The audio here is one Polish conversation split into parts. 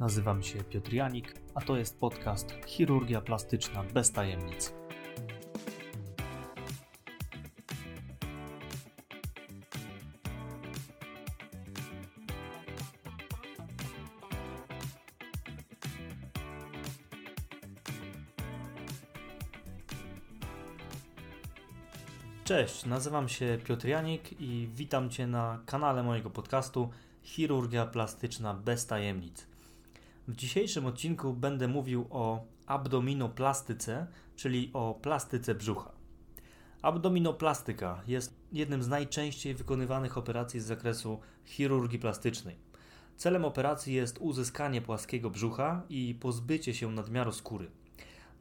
Nazywam się Piotr Janik, a to jest podcast Chirurgia Plastyczna bez tajemnic. Cześć, nazywam się Piotr Janik i witam Cię na kanale mojego podcastu Chirurgia Plastyczna bez tajemnic. W dzisiejszym odcinku będę mówił o abdominoplastyce, czyli o plastyce brzucha. Abdominoplastyka jest jednym z najczęściej wykonywanych operacji z zakresu chirurgii plastycznej. Celem operacji jest uzyskanie płaskiego brzucha i pozbycie się nadmiaru skóry.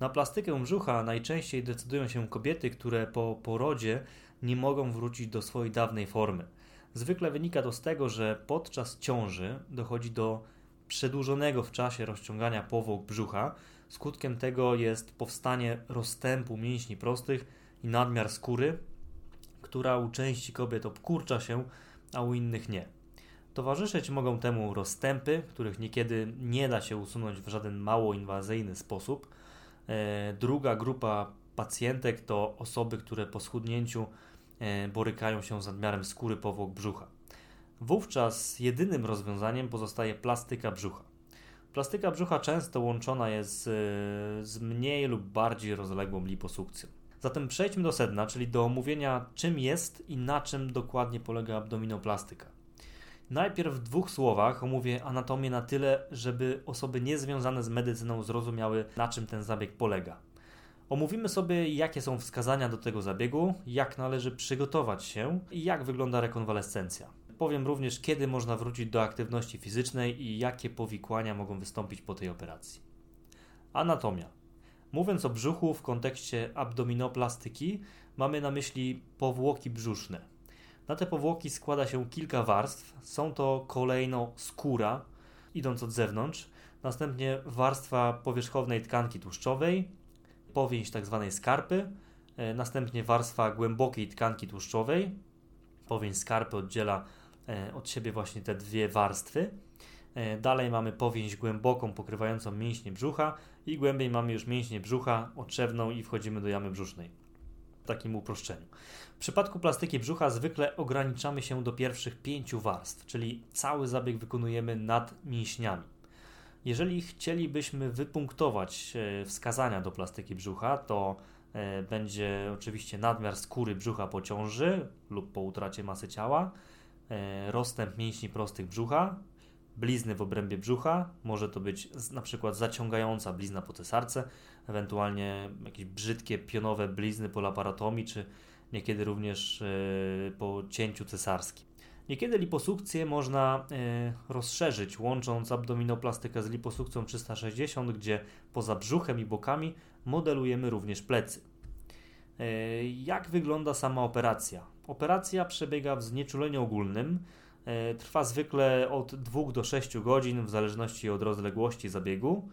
Na plastykę brzucha najczęściej decydują się kobiety, które po porodzie nie mogą wrócić do swojej dawnej formy. Zwykle wynika to z tego, że podczas ciąży dochodzi do przedłużonego w czasie rozciągania powłok brzucha. Skutkiem tego jest powstanie rozstępu mięśni prostych i nadmiar skóry, która u części kobiet obkurcza się, a u innych nie. Towarzyszyć mogą temu rozstępy, których niekiedy nie da się usunąć w żaden mało inwazyjny sposób. E, druga grupa pacjentek to osoby, które po schudnięciu e, borykają się z nadmiarem skóry powłok brzucha. Wówczas jedynym rozwiązaniem pozostaje plastyka brzucha. Plastyka brzucha często łączona jest z, z mniej lub bardziej rozległą liposukcją. Zatem przejdźmy do sedna, czyli do omówienia czym jest i na czym dokładnie polega abdominoplastyka. Najpierw w dwóch słowach omówię anatomię na tyle, żeby osoby niezwiązane z medycyną zrozumiały, na czym ten zabieg polega. Omówimy sobie, jakie są wskazania do tego zabiegu, jak należy przygotować się i jak wygląda rekonwalescencja. Powiem również, kiedy można wrócić do aktywności fizycznej i jakie powikłania mogą wystąpić po tej operacji. Anatomia. Mówiąc o brzuchu w kontekście abdominoplastyki, mamy na myśli powłoki brzuszne. Na te powłoki składa się kilka warstw. Są to kolejno skóra, idąc od zewnątrz, następnie warstwa powierzchownej tkanki tłuszczowej, powięź tzw. Tak skarpy, e, następnie warstwa głębokiej tkanki tłuszczowej. Powięź skarpy oddziela od siebie właśnie te dwie warstwy. E, dalej mamy powięź głęboką pokrywającą mięśnie brzucha i głębiej mamy już mięśnie brzucha otrzewną i wchodzimy do jamy brzusznej. W takim uproszczeniu. W przypadku plastyki brzucha zwykle ograniczamy się do pierwszych pięciu warstw, czyli cały zabieg wykonujemy nad mięśniami. Jeżeli chcielibyśmy wypunktować e, wskazania do plastyki brzucha, to e, będzie oczywiście nadmiar skóry brzucha po ciąży lub po utracie masy ciała, e, rozstęp mięśni prostych brzucha, blizny w obrębie brzucha, może to być na przykład zaciągająca blizna po cesarce, ewentualnie jakieś brzydkie pionowe blizny po laparotomii, czy niekiedy również po cięciu cesarskim. Niekiedy liposukcję można y, rozszerzyć, łącząc abdominoplastykę z liposukcją 360, gdzie poza brzuchem i bokami modelujemy również plecy. Jak wygląda sama operacja? Operacja przebiega w znieczuleniu ogólnym. Y, trwa zwykle od 2 do 6 godzin, w zależności od rozległości zabiegu.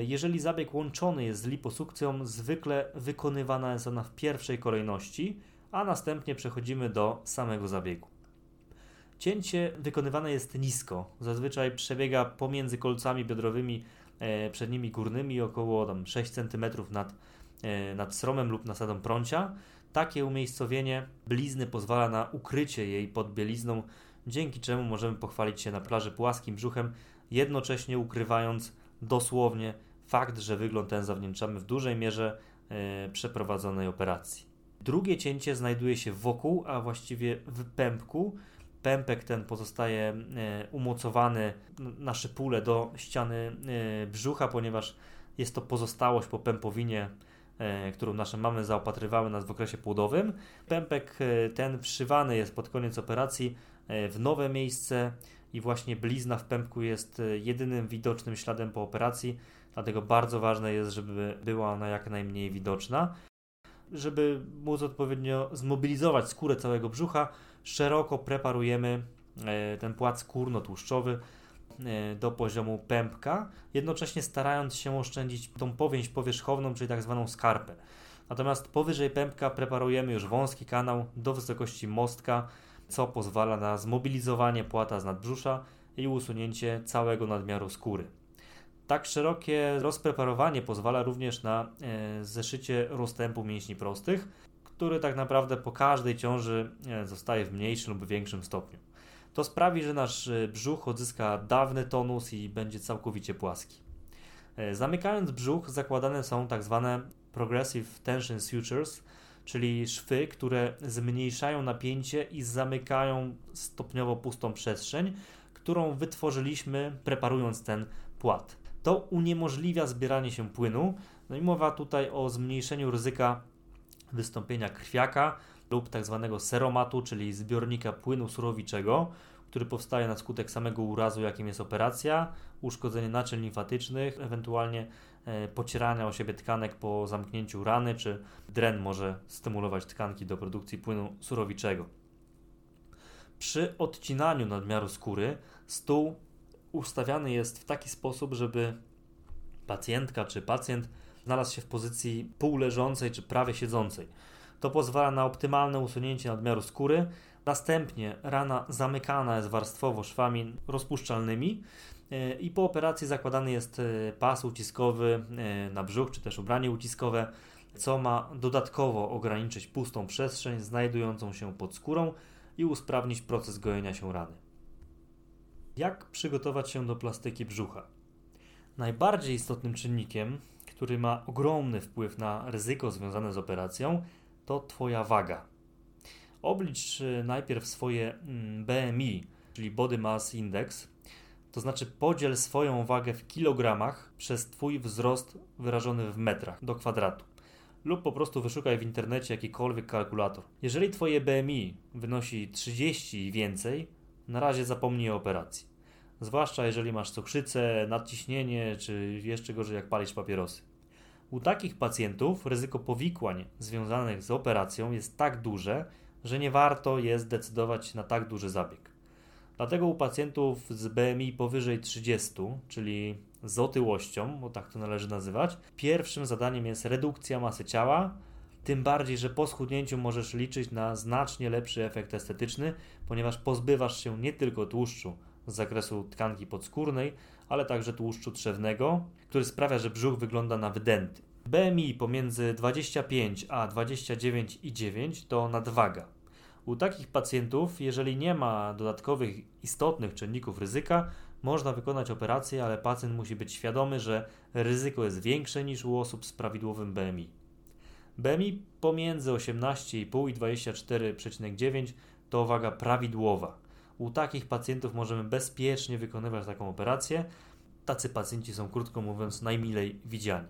Jeżeli zabieg łączony jest z liposukcją, zwykle wykonywana jest ona w pierwszej kolejności, a następnie przechodzimy do samego zabiegu. Cięcie wykonywane jest nisko. Zazwyczaj przebiega pomiędzy kolcami biodrowymi e, przednimi górnymi około tam, 6 cm nad, e, nad sromem lub nasadą prącia. Takie umiejscowienie blizny pozwala na ukrycie jej pod bielizną, dzięki czemu możemy pochwalić się na plaży płaskim brzuchem, jednocześnie ukrywając dosłownie fakt, że wygląd ten zawdzięczamy w dużej mierze e, przeprowadzonej operacji. Drugie cięcie znajduje się wokół, a właściwie w pępku, pępek ten pozostaje e, umocowany na szypule do ściany e, brzucha, ponieważ jest to pozostałość po pępowinie, którą nasze mamy zaopatrywały nas w okresie płodowym. Pępek ten wszywany jest pod koniec operacji w nowe miejsce i właśnie blizna w pępku jest jedynym widocznym śladem po operacji, dlatego bardzo ważne jest, żeby była ona jak najmniej widoczna. Żeby móc odpowiednio zmobilizować skórę całego brzucha, szeroko preparujemy e, ten płat skórno-tłuszczowy e, do poziomu pępka, jednocześnie starając się oszczędzić tą powięź powierzchowną, czyli tak zwaną skarpę. Natomiast powyżej pępka preparujemy już wąski kanał do wysokości mostka, co pozwala na zmobilizowanie płata z nadbrzusza i usunięcie całego nadmiaru skóry. Tak szerokie rozpreparowanie pozwala również na e, zeszycie rozstępu mięśni prostych, który tak naprawdę po każdej ciąży e, zostaje w mniejszym lub większym stopniu. To sprawi, że nasz e, brzuch odzyska dawny tonus i będzie całkowicie płaski. Zamykając brzuch, zakładane są tak zwane progressive tension sutures, czyli szwy, które zmniejszają napięcie i zamykają stopniowo pustą przestrzeń, którą wytworzyliśmy preparując ten płat. To uniemożliwia zbieranie się płynu. No i mowa tutaj o zmniejszeniu ryzyka wystąpienia krwiaka lub tak zwanego seromatu, czyli zbiornika płynu surowiczego, który powstaje na skutek samego urazu, jakim jest operacja, uszkodzenie naczyń limfatycznych, ewentualnie e, pocierania o siebie tkanek po zamknięciu rany, czy dren może stymulować tkanki do produkcji płynu surowiczego. Przy odcinaniu nadmiaru skóry stół ustawiany jest w taki sposób, żeby pacjentka czy pacjent znalazł się w pozycji półleżącej czy prawie siedzącej. To pozwala na optymalne usunięcie nadmiaru skóry. Następnie rana zamykana jest warstwowo szwami rozpuszczalnymi e, i po operacji zakładany jest e, pas uciskowy e, na brzuch czy też ubranie uciskowe, co ma dodatkowo ograniczyć pustą przestrzeń znajdującą się pod skórą i usprawnić proces gojenia się rany. Jak przygotować się do plastyki brzucha? Najbardziej istotnym czynnikiem, który ma ogromny wpływ na ryzyko związane z operacją, to Twoja waga. Oblicz najpierw swoje mm, BMI, czyli Body Mass Index, to znaczy podziel swoją wagę w kilogramach przez Twój wzrost wyrażony w metrach do kwadratu. Lub po prostu wyszukaj w internecie jakikolwiek kalkulator. Jeżeli Twoje BMI wynosi 30 i więcej, na razie zapomnij o operacji. Zwłaszcza jeżeli masz cukrzycę, nadciśnienie, czy jeszcze gorzej jak palisz papierosy. U takich pacjentów ryzyko powikłań związanych z operacją jest tak duże, że nie warto jest decydować na tak duży zabieg. Dlatego u pacjentów z BMI powyżej 30, czyli z otyłością, bo tak to należy nazywać, pierwszym zadaniem jest redukcja masy ciała, tym bardziej, że po schudnięciu możesz liczyć na znacznie lepszy efekt estetyczny, ponieważ pozbywasz się nie tylko tłuszczu z zakresu tkanki podskórnej, ale także tłuszczu trzewnego, który sprawia, że brzuch wygląda na wydęty. BMI pomiędzy 25 a 29,9 to nadwaga. U takich pacjentów, jeżeli nie ma dodatkowych istotnych czynników ryzyka, można wykonać operację, ale pacjent musi być świadomy, że ryzyko jest większe niż u osób z prawidłowym BMI. BMI pomiędzy 18,5 i 24,9 to waga prawidłowa. U takich pacjentów możemy bezpiecznie wykonywać taką operację. Tacy pacjenci są, krótko mówiąc, najmilej widziani.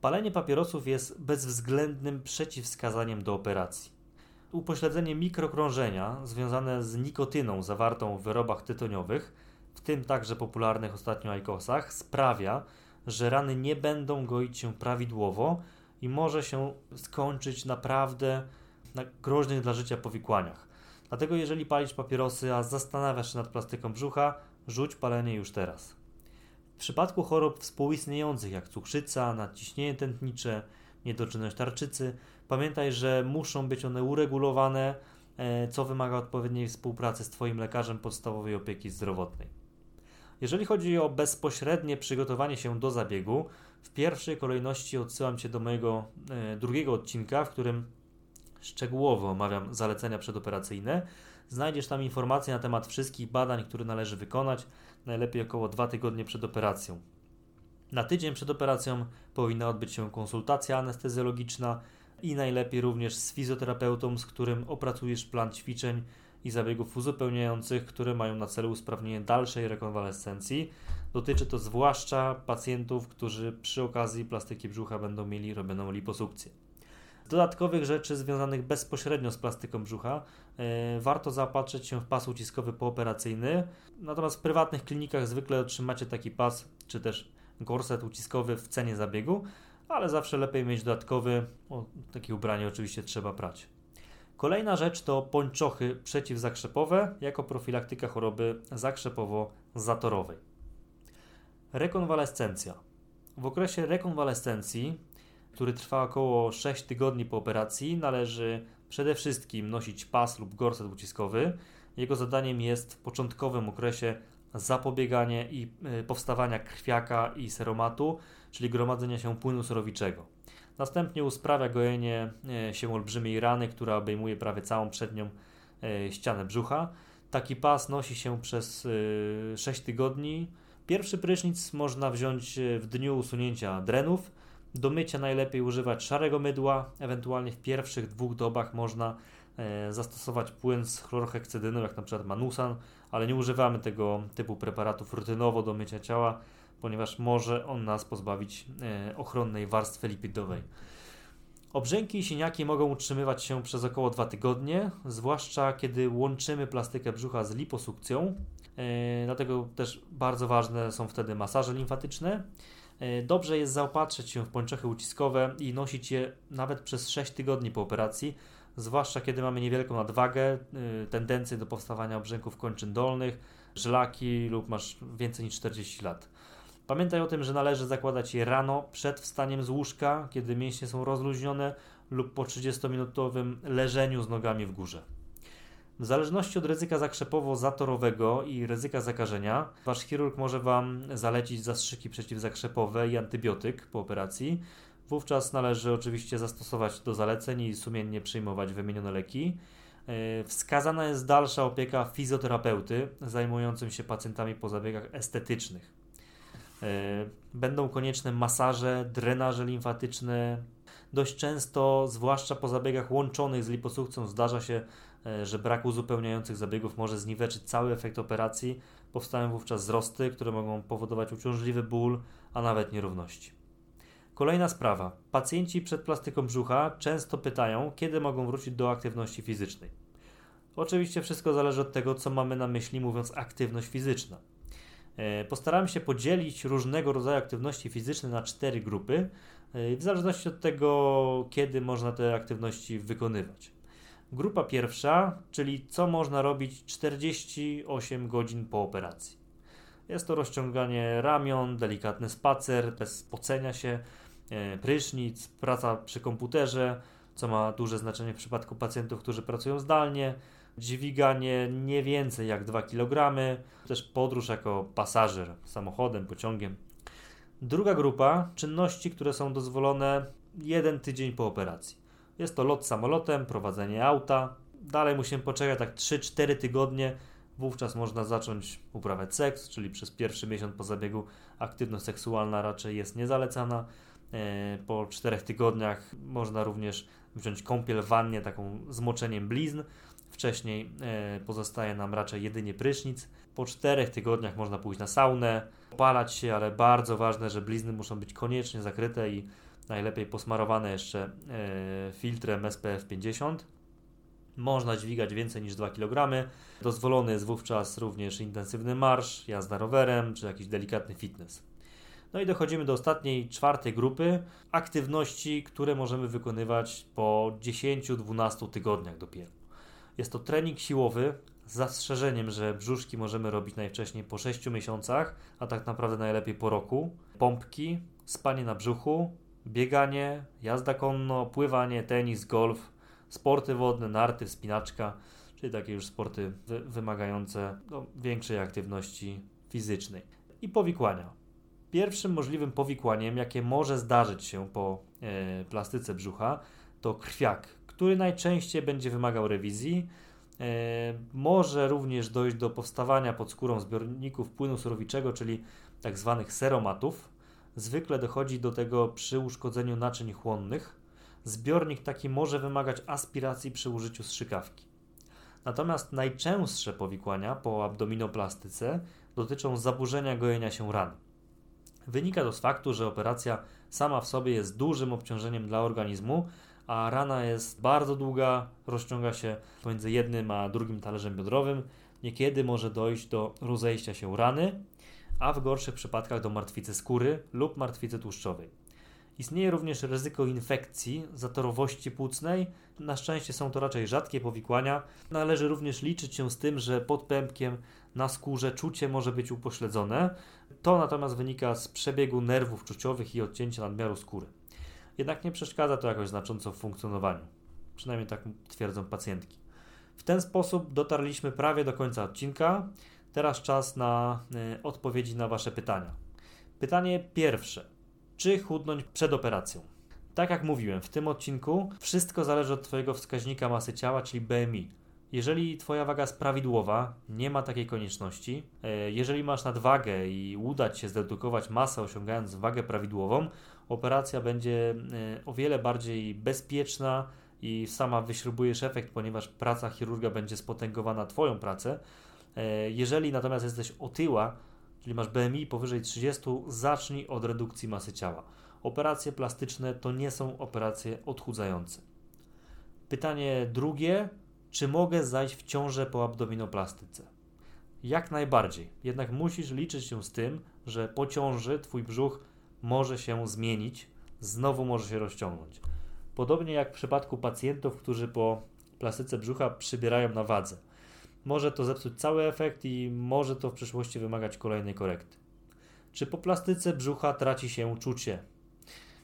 Palenie papierosów jest bezwzględnym przeciwwskazaniem do operacji. Upośledzenie mikrokrążenia związane z nikotyną zawartą w wyrobach tytoniowych, w tym także popularnych ostatnio ajkosach, sprawia, że rany nie będą goić się prawidłowo i może się skończyć naprawdę na groźnych dla życia powikłaniach. Dlatego jeżeli palisz papierosy, a zastanawiasz się nad plastyką brzucha, rzuć palenie już teraz. W przypadku chorób współistniejących jak cukrzyca, nadciśnienie tętnicze, niedoczynność tarczycy, pamiętaj, że muszą być one uregulowane, e, co wymaga odpowiedniej współpracy z Twoim lekarzem podstawowej opieki zdrowotnej. Jeżeli chodzi o bezpośrednie przygotowanie się do zabiegu, w pierwszej kolejności odsyłam Cię do mojego e, drugiego odcinka, w którym szczegółowo omawiam zalecenia przedoperacyjne. Znajdziesz tam informacje na temat wszystkich badań, które należy wykonać, najlepiej około 2 tygodnie przed operacją. Na tydzień przed operacją powinna odbyć się konsultacja anestezjologiczna i najlepiej również z fizjoterapeutą, z którym opracujesz plan ćwiczeń i zabiegów uzupełniających, które mają na celu usprawnienie dalszej rekonwalescencji. Dotyczy to zwłaszcza pacjentów, którzy przy okazji plastyki brzucha będą mieli robioną liposukcję. Dodatkowych rzeczy związanych bezpośrednio z plastyką brzucha yy, warto zaopatrzyć się w pas uciskowy pooperacyjny. Natomiast w prywatnych klinikach zwykle otrzymacie taki pas, czy też gorset uciskowy w cenie zabiegu, ale zawsze lepiej mieć dodatkowy. O, takie ubranie oczywiście trzeba prać. Kolejna rzecz to pończochy przeciwzakrzepowe jako profilaktyka choroby zakrzepowo-zatorowej. Rekonwalescencja. W okresie rekonwalescencji który trwa około 6 tygodni po operacji, należy przede wszystkim nosić pas lub gorset uciskowy. Jego zadaniem jest w początkowym okresie zapobieganie i y, powstawania krwiaka i seromatu, czyli gromadzenia się płynu sorowiczego. Następnie usprawia gojenie y, się olbrzymiej rany, która obejmuje prawie całą przednią y, ścianę brzucha. Taki pas nosi się przez 6 tygodni. Pierwszy prysznic można wziąć w dniu usunięcia drenów. Do mycia najlepiej używać szarego mydła, ewentualnie w pierwszych dwóch dobach można zastosować płyn z chlorheksydyną, jak na przykład Manusan, ale nie używamy tego typu preparatów rutynowo do mycia ciała, ponieważ może on nas pozbawić e, ochronnej warstwy lipidowej. Obrzęki i siniaki mogą utrzymywać się przez około 2 tygodnie, zwłaszcza kiedy łączymy plastykę brzucha z liposukcją. E, dlatego też bardzo ważne są wtedy masaże limfatyczne. E, dobrze jest zaopatrzyć się w pończochy uciskowe i nosić je nawet przez 6 tygodni po operacji, zwłaszcza kiedy mamy niewielką nadwagę, y, tendencję do powstawania obrzęków kończyn dolnych, żlaki lub masz więcej niż 40 lat. Pamiętaj o tym, że należy zakładać je rano przed wstaniem z łóżka, kiedy mięśnie są rozluźnione lub po 30-minutowym leżeniu z nogami w górze. W zależności od ryzyka zakrzepowo-zatorowego i ryzyka zakażenia, wasz chirurg może Wam zalecić zastrzyki przeciwzakrzepowe i antybiotyk po operacji, Wówczas należy oczywiście zastosować do zaleceń i sumiennie przyjmować wymienione leki. E, wskazana jest dalsza opieka fizjoterapeuty zajmującym się pacjentami po zabiegach estetycznych. E, będą konieczne masaże, drenaże limfatyczne. Dość często, zwłaszcza po zabiegach łączonych z liposukcją, zdarza się, że brak uzupełniających zabiegów może zniweczyć cały efekt operacji. Powstają wówczas wzrosty, które mogą powodować uciążliwy ból, a nawet nierówności. Kolejna sprawa. Pacjenci przed plastyką brzucha często pytają, kiedy mogą wrócić do aktywności fizycznej. Oczywiście wszystko zależy od tego, co mamy na myśli, mówiąc aktywność fizyczna. E, Postarałem się podzielić różnego rodzaju aktywności fizyczne na cztery grupy, e, w zależności od tego, kiedy można te aktywności wykonywać. Grupa pierwsza, czyli co można robić 48 godzin po operacji. Jest to rozciąganie ramion, delikatny spacer bez spocenia się, E, prysznic, praca przy komputerze, co ma duże znaczenie w przypadku pacjentów, którzy pracują zdalnie, dźwiganie nie więcej jak 2 kg, też podróż jako pasażer samochodem, pociągiem. Druga grupa czynności, które są dozwolone jeden tydzień po operacji. Jest to lot samolotem, prowadzenie auta. Dalej musimy poczekać tak 3-4 tygodnie. Wówczas można zacząć uprawiać seks, czyli przez pierwszy miesiąc po zabiegu aktywność seksualna raczej jest niezalecana. E, po czterech tygodniach można również wziąć kąpiel w wannie, taką zmoczeniem blizn. Wcześniej e, pozostaje nam raczej jedynie prysznic. Po czterech tygodniach można pójść na saunę, opalać się, ale bardzo ważne, że blizny muszą być koniecznie zakryte i najlepiej posmarowane jeszcze filtrem SPF 50. Można dźwigać więcej niż 2 kg. Dozwolony jest wówczas również intensywny marsz, jazda rowerem czy jakiś delikatny fitness. No i dochodzimy do ostatniej, czwartej grupy aktywności, które możemy wykonywać po 10-12 tygodniach dopiero. Jest to trening siłowy z zastrzeżeniem, że brzuszki możemy robić najwcześniej po 6 miesiącach, a tak naprawdę najlepiej po roku. Pompki, spanie na brzuchu, bieganie, jazda konno, pływanie, tenis, golf, sporty wodne, narty, wspinaczka, czyli takie już sporty wymagające no, większej aktywności fizycznej. I powikłania. Pierwszym możliwym powikłaniem, jakie może zdarzyć się po e, plastyce brzucha, to krwiak, który najczęściej będzie wymagał rewizji. E, może również dojść do powstawania pod skórą zbiorników płynu surowiczego, czyli tzw. Tak seromatów. Zwykle dochodzi do tego przy uszkodzeniu naczyń chłonnych. Zbiornik taki może wymagać aspiracji przy użyciu strzykawki. Natomiast najczęstsze powikłania po abdominoplastyce dotyczą zaburzenia gojenia się ran. Wynika to z faktu, że operacja sama w sobie jest dużym obciążeniem dla organizmu, a rana jest bardzo długa, rozciąga się pomiędzy jednym a drugim talerzem biodrowym. Niekiedy może dojść do rozejścia się rany, a w gorszych przypadkach do martwicy skóry lub martwicy tłuszczowej. Istnieje również ryzyko infekcji, zatorowości płucnej. Na szczęście są to raczej rzadkie powikłania. Należy również liczyć się z tym, że pod pępkiem na skórze czucie może być upośledzone. To natomiast wynika z przebiegu nerwów czuciowych i odcięcia nadmiaru skóry. Jednak nie przeszkadza to jakoś znacząco w funkcjonowaniu. Przynajmniej tak twierdzą pacjentki. W ten sposób dotarliśmy prawie do końca odcinka. Teraz czas na y, odpowiedzi na Wasze pytania. Pytanie pierwsze. Czy chudnąć przed operacją? Tak jak mówiłem, w tym odcinku wszystko zależy od Twojego wskaźnika masy ciała, czyli BMI. Jeżeli Twoja waga jest prawidłowa, nie ma takiej konieczności. E, jeżeli masz nadwagę i uda się zredukować masę osiągając wagę prawidłową, operacja będzie e, o wiele bardziej bezpieczna i sama wyśrubujesz efekt, ponieważ praca chirurga będzie spotęgowana Twoją pracę. E, jeżeli natomiast jesteś otyła, czyli masz BMI powyżej 30, zacznij od redukcji masy ciała. Operacje plastyczne to nie są operacje odchudzające. Pytanie drugie czy mogę zajść w ciążę po abdominoplastyce? Jak najbardziej, jednak musisz liczyć się z tym, że po ciąży Twój brzuch może się zmienić, znowu może się rozciągnąć. Podobnie jak w przypadku pacjentów, którzy po plastyce brzucha przybierają na wadze. Może to zepsuć cały efekt i może to w przyszłości wymagać kolejnej korekty. Czy po plastyce brzucha traci się czucie?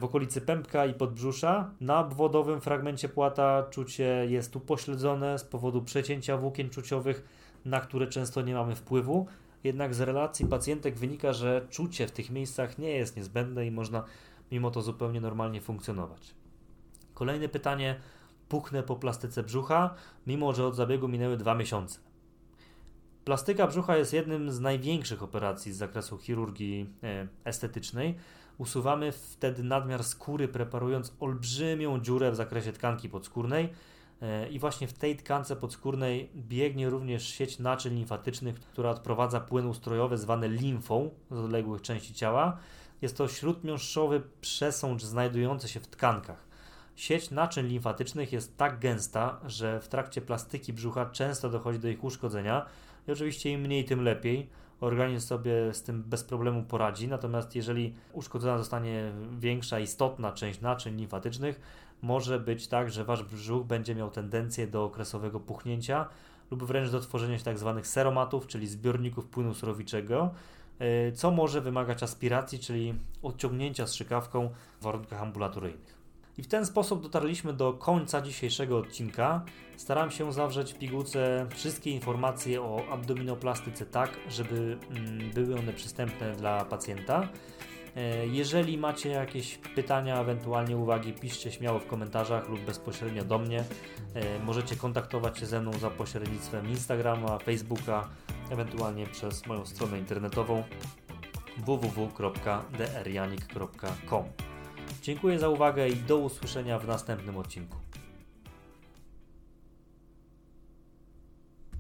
w okolicy pępka i podbrzusza. Na obwodowym fragmencie płata czucie jest upośledzone z powodu przecięcia włókien czuciowych, na które często nie mamy wpływu. Jednak z relacji pacjentek wynika, że czucie w tych miejscach nie jest niezbędne i można mimo to zupełnie normalnie funkcjonować. Kolejne pytanie. Puchnę po plastyce brzucha, mimo że od zabiegu minęły dwa miesiące. Plastyka brzucha jest jednym z największych operacji z zakresu chirurgii e, estetycznej. Usuwamy wtedy nadmiar skóry, preparując olbrzymią dziurę w zakresie tkanki podskórnej. E, I właśnie w tej tkance podskórnej biegnie również sieć naczyń limfatycznych, która odprowadza płyn ustrojowy zwany limfą z odległych części ciała. Jest to śródmiąższowy przesącz znajdujący się w tkankach. Sieć naczyń limfatycznych jest tak gęsta, że w trakcie plastyki brzucha często dochodzi do ich uszkodzenia i oczywiście im mniej, tym lepiej organizm sobie z tym bez problemu poradzi. Natomiast jeżeli uszkodzona zostanie większa, istotna część naczyń limfatycznych, może być tak, że wasz brzuch będzie miał tendencję do okresowego puchnięcia lub wręcz do tworzenia się tzw. Tak seromatów, czyli zbiorników płynu surowiczego, e, co może wymagać aspiracji, czyli odciągnięcia strzykawką w warunkach ambulatoryjnych. I w ten sposób dotarliśmy do końca dzisiejszego odcinka. Staram się zawrzeć w pigułce wszystkie informacje o abdominoplastyce tak, żeby mm, były one przystępne dla pacjenta. E, jeżeli macie jakieś pytania, ewentualnie uwagi, piszcie śmiało w komentarzach lub bezpośrednio do mnie. E, możecie kontaktować się ze mną za pośrednictwem Instagrama, Facebooka, ewentualnie przez moją stronę internetową www.drjanik.com. Dziękuję za uwagę i do usłyszenia w następnym odcinku.